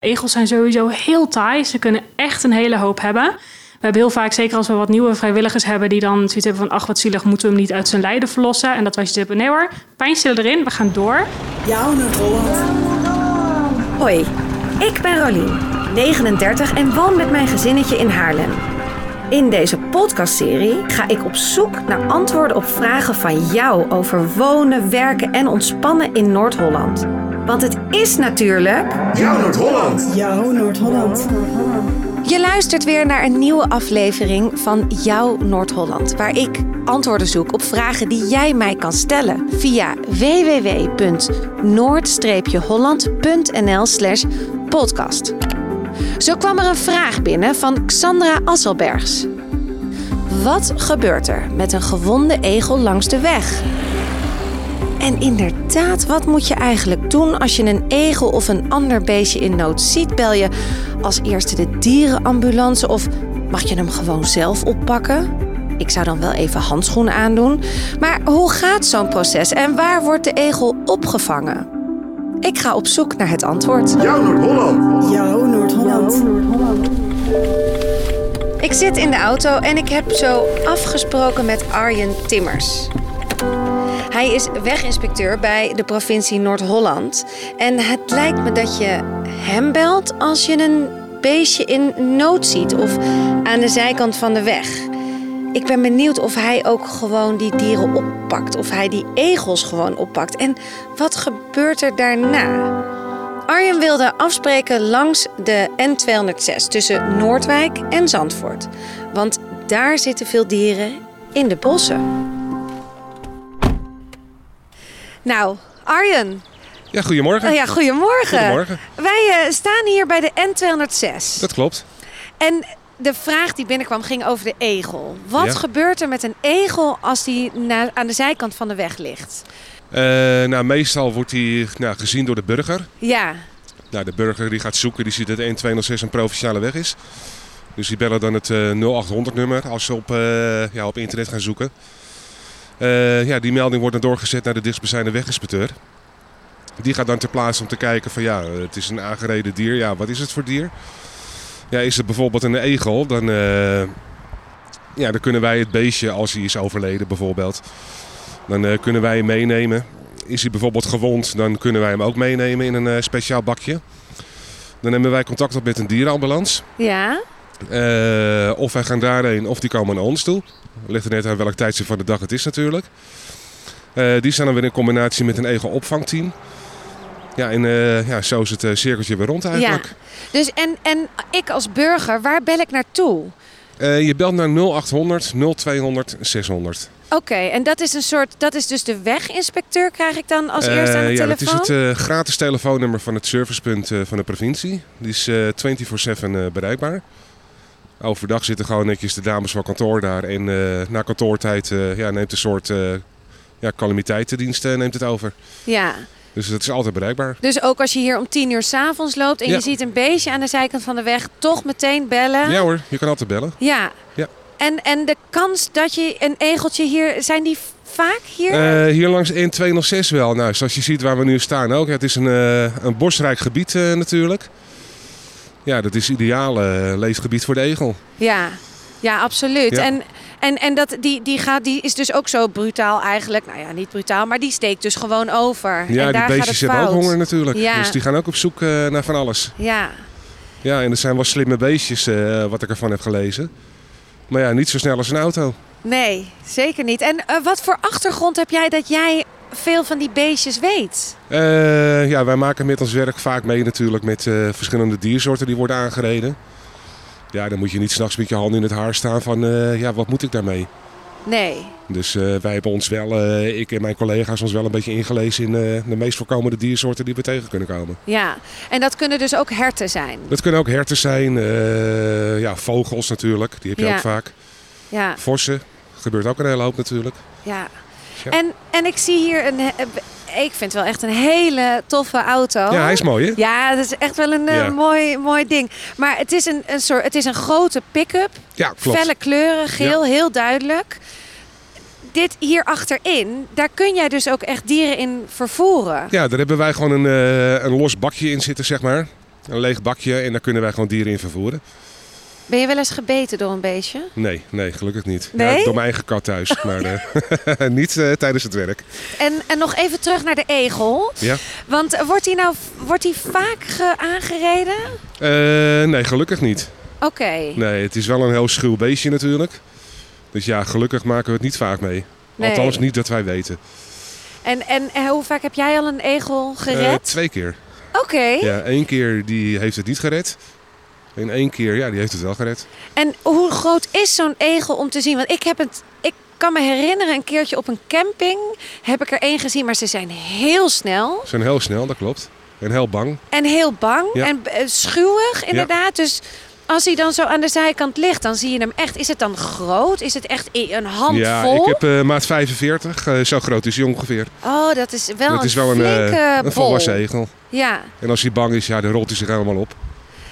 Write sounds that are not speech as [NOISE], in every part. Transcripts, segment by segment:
Egels zijn sowieso heel taai. Ze kunnen echt een hele hoop hebben. We hebben heel vaak, zeker als we wat nieuwe vrijwilligers hebben, die dan zoiets hebben van, ach wat zielig, moeten we hem niet uit zijn lijden verlossen. En dat wij zitten, nee hoor, erin, we gaan door. Jouw Noord-Holland. Hoi, ik ben Rolien, 39 en woon met mijn gezinnetje in Haarlem. In deze podcastserie ga ik op zoek naar antwoorden op vragen van jou over wonen, werken en ontspannen in Noord-Holland. Want het is natuurlijk. Jouw Noord-Holland. Jouw Noord-Holland. Je luistert weer naar een nieuwe aflevering van Jouw Noord-Holland, waar ik antwoorden zoek op vragen die jij mij kan stellen via www.noord-holland.nl/slash podcast. Zo kwam er een vraag binnen van Xandra Asselbergs. Wat gebeurt er met een gewonde egel langs de weg? En inderdaad, wat moet je eigenlijk doen als je een egel of een ander beestje in nood ziet? Bel je als eerste de dierenambulance of mag je hem gewoon zelf oppakken? Ik zou dan wel even handschoenen aandoen. Maar hoe gaat zo'n proces en waar wordt de egel opgevangen? Ik ga op zoek naar het antwoord. Jouw Noord-Holland. Jouw Noord-Holland. Ik zit in de auto en ik heb zo afgesproken met Arjen Timmers. Hij is weginspecteur bij de provincie Noord-Holland. En het lijkt me dat je hem belt als je een beestje in nood ziet of aan de zijkant van de weg. Ik ben benieuwd of hij ook gewoon die dieren oppakt. Of hij die egels gewoon oppakt. En wat gebeurt er daarna? Arjen wilde afspreken langs de N206 tussen Noordwijk en Zandvoort. Want daar zitten veel dieren in de bossen. Nou, Arjen. Ja, goedemorgen. Oh ja, goedemorgen. Goedemorgen. Wij eh, staan hier bij de N206. Dat klopt. En de vraag die binnenkwam ging over de egel. Wat Ja. gebeurt er met een egel als die na- aan de zijkant van de weg ligt? Eh, nou, meestal wordt hij nou, gezien door de burger. Ja, Nou, de burger die gaat zoeken, die ziet dat 1206 een provinciale weg is. Dus die bellen dan het eh 0800-nummer als ze op, eh, ja, op internet gaan zoeken. Eh, ja, die melding wordt dan doorgezet naar de dichtstbijzijnde weginspecteur. Die gaat dan ter plaatse om te kijken van ja, het is een aangereden dier. Ja, wat is het voor dier? Ja, is het bijvoorbeeld een egel, dan, eh, ja, dan kunnen wij het beestje, als hij is overleden bijvoorbeeld, dan eh, kunnen wij hem meenemen. Is hij bijvoorbeeld gewond, dan kunnen wij hem ook meenemen in een speciaal bakje. Dan nemen wij contact op met een dierenambulance. ja, of wij gaan daarheen of die komen naar ons toe. Ligt er net aan welk tijdstip van de dag het is natuurlijk. Eh, die staan dan weer in combinatie met een egelopvangteam. Ja, en eh, ja, zo is het eh, cirkeltje weer rond ja. eigenlijk. Dus en, en ik als burger, waar bel ik naartoe? Je belt naar 0800 0200 600. Oké, en dat is een soort, dat is dus de weginspecteur krijg ik dan als eerste aan de Eh, ja, telefoon? dat is het gratis telefoonnummer van het servicepunt van de provincie. Die is eh 24-7 eh, bereikbaar. Overdag zitten gewoon netjes de dames van kantoor daar. En eh, na kantoortijd eh, ja, neemt een soort eh ja, calamiteitendienst neemt het over. Ja, Dus dat is altijd bereikbaar. dus ook als je hier om tien uur s'avonds loopt en Ja. je ziet een beestje aan de zijkant van de weg, toch meteen bellen? Ja hoor, je kan altijd bellen. Ja. Ja. En, en de kans dat je een egeltje hier, zijn die vaak hier? Hier langs N206 wel. Nou, zoals je ziet waar we nu staan ook. Het is een, eh, een bosrijk gebied natuurlijk. Ja, dat is ideaal eh, leefgebied voor de egel. Ja, ja absoluut. Ja. En, en, en dat, die, die, gaat, die is dus ook zo brutaal eigenlijk. Nou ja, niet brutaal, maar die steekt dus gewoon over. Ja, en die daar beestjes gaat het hebben ook honger natuurlijk. Ja. Dus die gaan ook op zoek eh, naar van alles. Ja, Ja, en er zijn wel slimme beestjes, eh, wat ik ervan heb gelezen. Maar ja, niet zo snel als een auto. nee, zeker niet. En wat voor achtergrond heb jij dat jij veel van die beestjes weet? Eh, ja, wij maken met ons werk vaak mee natuurlijk met eh, verschillende diersoorten die worden aangereden. Ja, dan moet je niet s'nachts met je handen in het haar staan van, eh, ja, wat moet ik daarmee? Nee. Dus wij hebben ons wel, ik en mijn collega's, ons wel een beetje ingelezen in de meest voorkomende diersoorten die we tegen kunnen komen. Ja, en dat kunnen dus ook herten zijn. Dat kunnen ook herten zijn, ja, vogels natuurlijk, die heb je Ja. ook vaak. Ja, Vossen, gebeurt ook een hele hoop natuurlijk. ja. Ja. En, en ik zie hier een, he- ik vind het wel echt een hele toffe auto. Ja, hij is mooi hè? Ja, dat is echt wel een eh, mooi, mooi ding. Maar het is een, een soort, het is een grote pick-up. Ja, klopt. Felle kleuren, geel, heel duidelijk. Dit hier achterin, daar kun jij dus ook echt dieren in vervoeren. Ja, daar hebben wij gewoon een, eh, een los bakje in zitten, zeg maar. Een leeg bakje en daar kunnen wij gewoon dieren in vervoeren. Ben je wel eens gebeten door een beestje? Nee, nee, gelukkig niet. Nee? Ja, door mijn eigen kat thuis, maar [LAUGHS] eh, [LAUGHS] niet eh, tijdens het werk. En, en nog even terug naar de egel. Ja. Want wordt hij nou wordt hij vaak ge- aangereden? Eh, nee, gelukkig niet. Oké. Nee, het is wel een heel schuw beestje natuurlijk. Dus ja, gelukkig maken we het niet vaak mee. Nee. Althans niet dat wij weten. En, en hoe vaak heb jij al een egel gered? twee keer. Oké. Ja, één keer die heeft het niet gered. En één keer, ja, die heeft het wel gered. En hoe groot is zo'n egel om te zien? Want ik heb het. Ik kan me herinneren, een keertje op een camping heb ik er één gezien, maar ze zijn heel snel Ze zijn heel snel, dat klopt. En heel bang. en heel bang Ja. en eh, schuwig, inderdaad. Dus als hij dan zo aan de zijkant ligt, dan zie je hem echt. Is het dan groot? Is het echt een handvol? Ja, ik heb eh, maat 45. eh, zo groot is hij ongeveer. Oh, dat is wel het een is wel een, volwassen egel. Ja, En als hij bang is, ja, dan rolt hij zich helemaal op.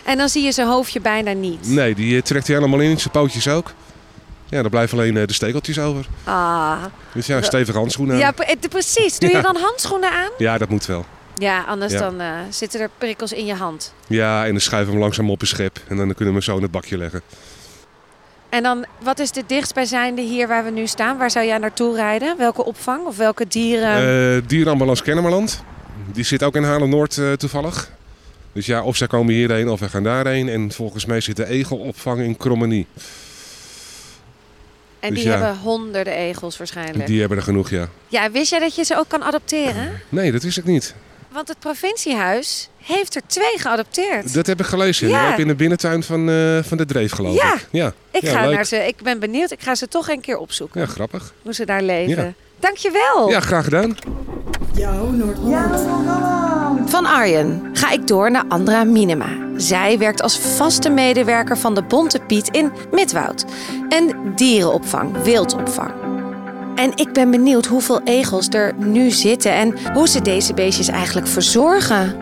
en dan zie je zijn hoofdje bijna niet. Nee, die eh, trekt hij helemaal in, zijn pootjes ook. Ja, dan blijven alleen eh, de stekeltjes over. Ah, Dus ja, stevige handschoenen aan. ja, eh, precies. Doe je Ja. dan handschoenen aan? Ja, dat moet wel. Ja, anders Ja. dan zitten er prikkels in je hand. Ja, en dan schuiven we hem langzaam op een schep. En dan kunnen we hem zo in het bakje leggen. En dan, wat is de dichtstbijzijnde hier waar we nu staan? Waar zou jij naartoe rijden? Welke opvang of welke dieren? Eh dierenambulance Kennemerland. Die zit ook in Haarlem-Noord toevallig. Dus ja, of zij komen hierheen of wij gaan daarheen. En volgens mij zit de egelopvang in Krommenie. en dus die ja. hebben honderden egels waarschijnlijk. Die hebben er genoeg, ja. Ja, wist jij dat je ze ook kan adopteren? Nee, dat wist ik niet. Want het provinciehuis heeft er twee geadopteerd. Dat heb ik gelezen. Ja. In de binnentuin van, eh, van de Dreef, geloof Ja. ik. Ja, ik, ja, ga leuk. naar ze, ik ben benieuwd. Ik ga ze toch een keer opzoeken. Ja, grappig. Hoe ze daar leven. Ja. Dankjewel. Ja, graag gedaan. Jouw Noord-Holland. Van Arjen ga ik door naar Andra Minema. Zij werkt als vaste medewerker van de Bonte Piet in Midwoud. En dierenopvang, wildopvang. En ik ben benieuwd hoeveel egels er nu zitten en hoe ze deze beestjes eigenlijk verzorgen.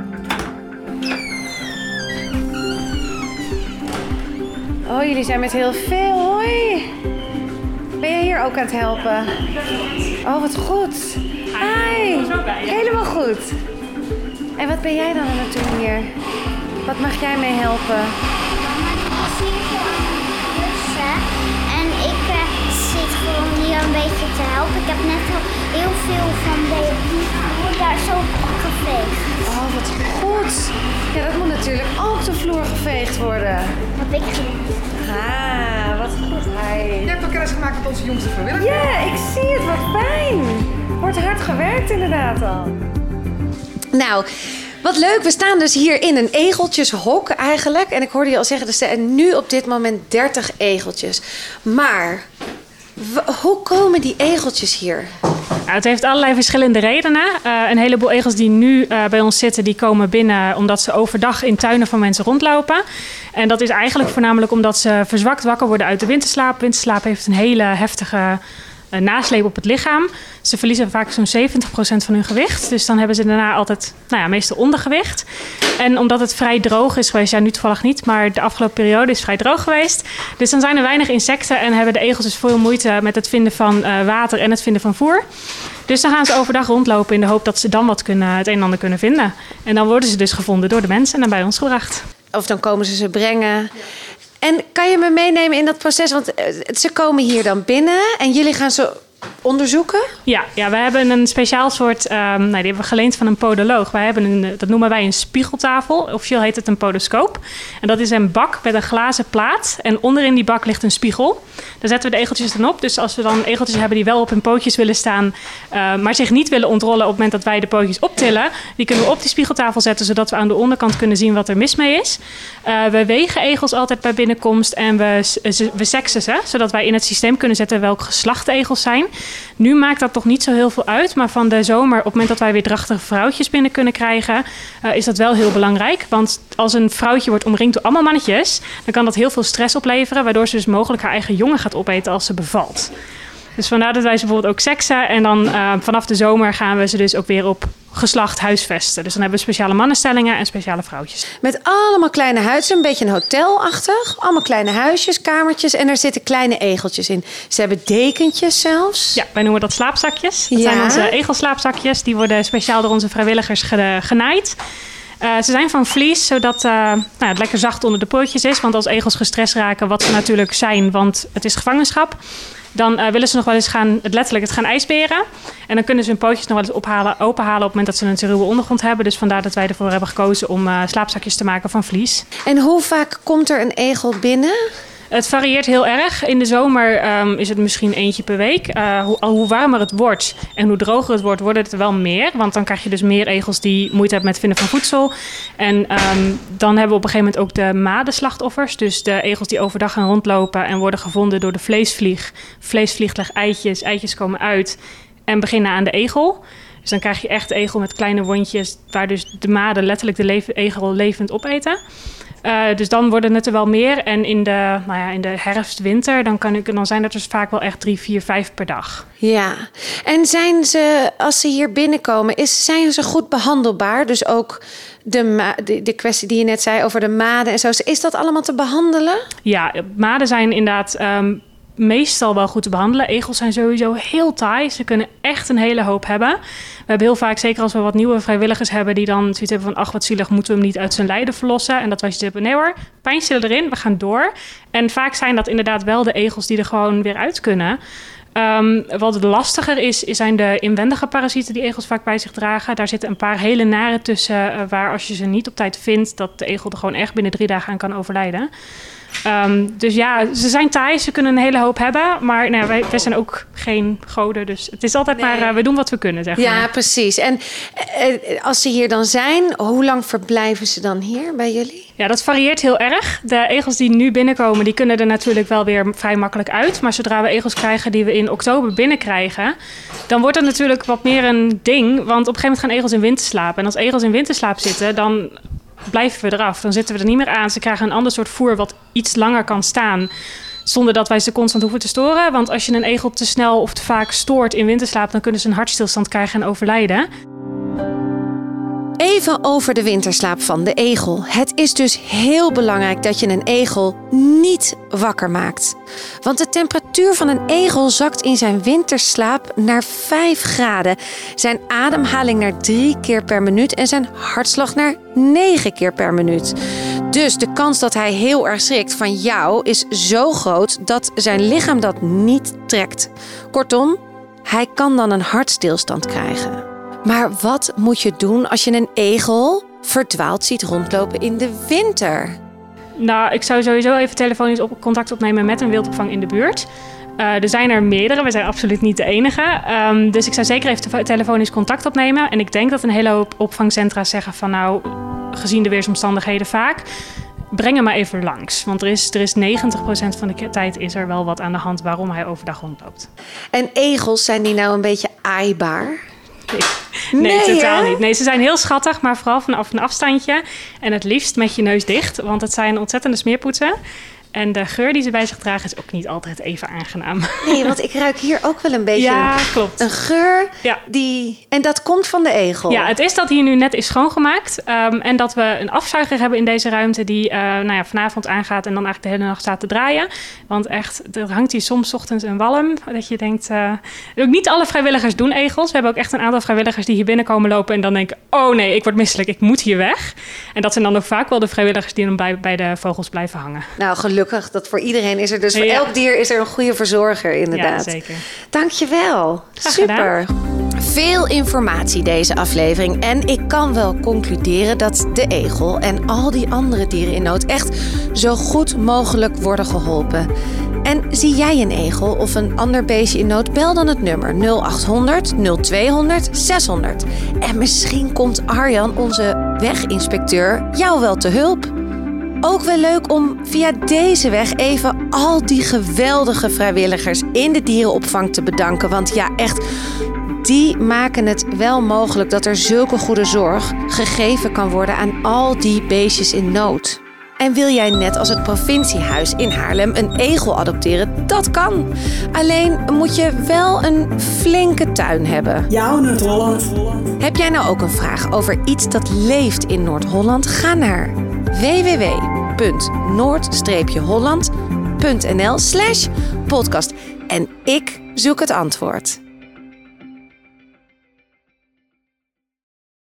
Oh, jullie zijn met heel veel. Hoi. Ben je hier ook aan het helpen? Oh, wat goed. Hi. Helemaal goed. En wat ben jij dan aan het doen hier? Wat mag jij mee helpen? Bussen. En ik eh, zit gewoon hier een beetje te helpen. Ik heb net al heel veel van deze daar zo geveegd. Oh, wat goed. Ja, dat moet natuurlijk ook de vloer geveegd worden. Heb ik gedaan. Ah, wat goed. Hi. Je hebt ook kennis gemaakt met onze jongste vrijwilliger. Ja, ik zie het. Wat fijn. Wordt hard gewerkt inderdaad al. Nou, wat leuk. We staan dus hier in een egeltjeshok eigenlijk. En ik hoorde je al zeggen, er zijn nu op dit moment 30 egeltjes. Maar hoe komen die egeltjes hier? Het heeft allerlei verschillende redenen. Eh, een heleboel egels die nu eh, bij ons zitten, die komen binnen omdat ze overdag in tuinen van mensen rondlopen. En dat is eigenlijk voornamelijk omdat ze verzwakt wakker worden uit de winterslaap. Winterslaap heeft een hele heftige nasleep op het lichaam. Ze verliezen vaak zo'n 70% van hun gewicht. Dus dan hebben ze daarna altijd, nou ja, meestal ondergewicht. En omdat het vrij droog is geweest, ja, nu toevallig niet, maar de afgelopen periode is vrij droog geweest. Dus dan zijn er weinig insecten en hebben de egels dus veel moeite met het vinden van eh, water en het vinden van voer. Dus dan gaan ze overdag rondlopen in de hoop dat ze dan wat kunnen, het een en ander kunnen vinden. En dan worden ze dus gevonden door de mensen en dan bij ons gebracht. Of dan komen ze ze brengen. En kan je me meenemen in dat proces? Want eh, ze komen hier dan binnen en jullie gaan ze onderzoeken. Ja, ja, we hebben een speciaal soort, ehm, nou, die hebben we geleend van een podoloog. Wij hebben een, dat noemen wij een spiegeltafel. Officieel heet het een podoscoop. En dat is een bak met een glazen plaat. En onderin die bak ligt een spiegel. Daar zetten we de egeltjes dan op. Dus als we dan egeltjes hebben die wel op hun pootjes willen staan, eh, maar zich niet willen ontrollen op het moment dat wij de pootjes optillen, die kunnen we op die spiegeltafel zetten, zodat we aan de onderkant kunnen zien wat er mis mee is. Eh, we wegen egels altijd bij binnenkomst en we, we seksen ze, zodat wij in het systeem kunnen zetten welk geslacht egels zijn. Nu maakt dat toch niet zo heel veel uit, maar van de zomer, op het moment dat wij weer drachtige vrouwtjes binnen kunnen krijgen, eh, is dat wel heel belangrijk. Want als een vrouwtje wordt omringd door allemaal mannetjes, dan kan dat heel veel stress opleveren, waardoor ze dus mogelijk haar eigen jongen gaat opeten als ze bevalt. Dus vandaar dat wij ze bijvoorbeeld ook seksen. En dan eh, vanaf de zomer gaan we ze dus ook weer op geslacht huisvesten. Dus dan hebben we speciale mannenstellingen en speciale vrouwtjes. Met allemaal kleine huizen, een beetje een hotelachtig. Allemaal kleine huisjes, kamertjes en er zitten kleine egeltjes in. Ze hebben dekentjes zelfs. Ja, wij noemen dat slaapzakjes. Dat Ja. zijn onze egelslaapzakjes. Die worden speciaal door onze vrijwilligers ge- genaaid. Eh, ze zijn van vlies, zodat eh, nou, het lekker zacht onder de pootjes is. Want als egels gestrest raken, wat ze natuurlijk zijn, want het is gevangenschap... dan eh, willen ze nog wel eens gaan, het letterlijk, het gaan ijsberen. En dan kunnen ze hun pootjes nog wel eens ophalen, openhalen... op het moment dat ze een ruwe ondergrond hebben. Dus vandaar dat wij ervoor hebben gekozen om slaapzakjes te maken van vlies. En hoe vaak komt er een egel binnen? Het varieert heel erg. In de zomer ehm, is het misschien eentje per week. Eh, hoe, warmer het wordt en hoe droger het wordt, worden het er wel meer. Want dan krijg je dus meer egels die moeite hebben met vinden van voedsel. En ehm, dan hebben we op een gegeven moment ook de madenslachtoffers. Dus de egels die overdag gaan rondlopen en worden gevonden door de vleesvlieg. Vleesvlieg legt eitjes, eitjes komen uit en beginnen aan de egel. Dus dan krijg je echt egel met kleine wondjes, waar dus de maden letterlijk de leven- egel levend opeten. Eh, dus dan worden het er wel meer. En in de, nou ja, in de herfst, winter, dan, kan ik, dan zijn dat dus vaak wel echt drie, vier, vijf per dag. Ja. En zijn ze, als ze hier binnenkomen, is, zijn ze goed behandelbaar? Dus ook de, de, de kwestie die je net zei over de maden en zo. Is dat allemaal te behandelen? Ja, maden zijn inderdaad ehm, meestal wel goed te behandelen. Egels zijn sowieso heel taai. Ze kunnen echt een hele hoop hebben. We hebben heel vaak, zeker als we wat nieuwe vrijwilligers hebben... die dan zoiets hebben van, ach wat zielig, moeten we hem niet uit zijn lijden verlossen? En dat wij zoiets hebben, nee hoor, pijnstiller erin, we gaan door. En vaak zijn dat inderdaad wel de egels die er gewoon weer uit kunnen... Ehm, wat lastiger is, zijn de inwendige parasieten die egels vaak bij zich dragen. Daar zitten een paar hele nare tussen, eh, waar als je ze niet op tijd vindt, dat de egel er gewoon echt binnen drie dagen aan kan overlijden. Ehm, dus ja, ze zijn taai, ze kunnen een hele hoop hebben. Maar nou, ja, wij, wij zijn ook geen goden, dus het is altijd maar, eh, we doen wat we kunnen, zeg Ja, maar. precies. En eh, als ze hier dan zijn, hoe lang verblijven ze dan hier bij jullie? Ja, dat varieert heel erg. De egels die nu binnenkomen, die kunnen er natuurlijk wel weer vrij makkelijk uit. Maar zodra we egels krijgen die we in oktober binnenkrijgen, dan wordt het natuurlijk wat meer een ding. Want op een gegeven moment gaan egels in winterslaap. En als egels in winterslaap zitten, dan blijven we eraf. Dan zitten we er niet meer aan. Ze krijgen een ander soort voer wat iets langer kan staan. Zonder dat wij ze constant hoeven te storen. Want als je een egel te snel of te vaak stoort in winterslaap, dan kunnen ze een hartstilstand krijgen en overlijden. Even over de winterslaap van de egel. Het is dus heel belangrijk dat je een egel niet wakker maakt. Want de temperatuur van een egel zakt in zijn winterslaap naar 5 graden. Zijn ademhaling naar 3 keer per minuut en zijn hartslag naar 9 keer per minuut. Dus de kans dat hij heel erg schrikt van jou is zo groot dat zijn lichaam dat niet trekt. Kortom, hij kan dan een hartstilstand krijgen. Maar wat moet je doen als je een egel verdwaald ziet rondlopen in de winter? Nou, ik zou sowieso even telefonisch op contact opnemen met een wildopvang in de buurt. Eh, er zijn er meerdere, we zijn absoluut niet de enige. Ehm, dus ik zou zeker even te- telefonisch contact opnemen. En ik denk dat een hele hoop opvangcentra zeggen van nou, gezien de weersomstandigheden vaak, breng hem maar even langs. Want er is, er is 90% van de tijd is er wel wat aan de hand waarom hij overdag rondloopt. En egels, zijn die nou een beetje aaibaar? Nee, Nee, totaal hè? niet. Nee, ze zijn heel schattig, maar vooral vanaf een afstandje. En het liefst met je neus dicht, want het zijn ontzettende smeerpoetsen. En de geur die ze bij zich dragen is ook niet altijd even aangenaam. Nee, want ik ruik hier ook wel een [LAUGHS] beetje Ja, een, klopt. een geur Ja. die... En dat komt van de egel? Ja, het is dat hier nu net is schoongemaakt. ehm, en dat we een afzuiger hebben in deze ruimte die eh, nou ja, vanavond aangaat en dan eigenlijk de hele nacht staat te draaien. Want echt, er hangt hier soms 's ochtends een walm. Dat je denkt, eh, ook niet alle vrijwilligers doen egels. We hebben ook echt een aantal vrijwilligers die hier binnenkomen lopen en dan denken, oh nee, ik word misselijk, ik moet hier weg. En dat zijn dan ook vaak wel de vrijwilligers die dan bij, bij de vogels blijven hangen. Nou, gelukkig dat voor iedereen is er dus voor Ja. elk dier is er een goede verzorger inderdaad. Ja, zeker. Dankjewel. Graag Super. Veel informatie deze aflevering en ik kan wel concluderen dat de egel en al die andere dieren in nood echt zo goed mogelijk worden geholpen. En zie jij een egel of een ander beestje in nood, bel dan het nummer 0800 0200 600. En misschien komt Arjan, onze weginspecteur, jou wel te hulp. Ook wel leuk om via deze weg even al die geweldige vrijwilligers in de dierenopvang te bedanken. Want ja, echt, die maken het wel mogelijk dat er zulke goede zorg gegeven kan worden aan al die beestjes in nood. En wil jij net als het provinciehuis in Haarlem een egel adopteren? Dat kan. Alleen moet je wel een flinke tuin hebben. Jouw Noord-Holland. Heb jij nou ook een vraag over iets dat leeft in Noord-Holland? Ga naar www.noord-holland.nl slash podcast en ik zoek het antwoord.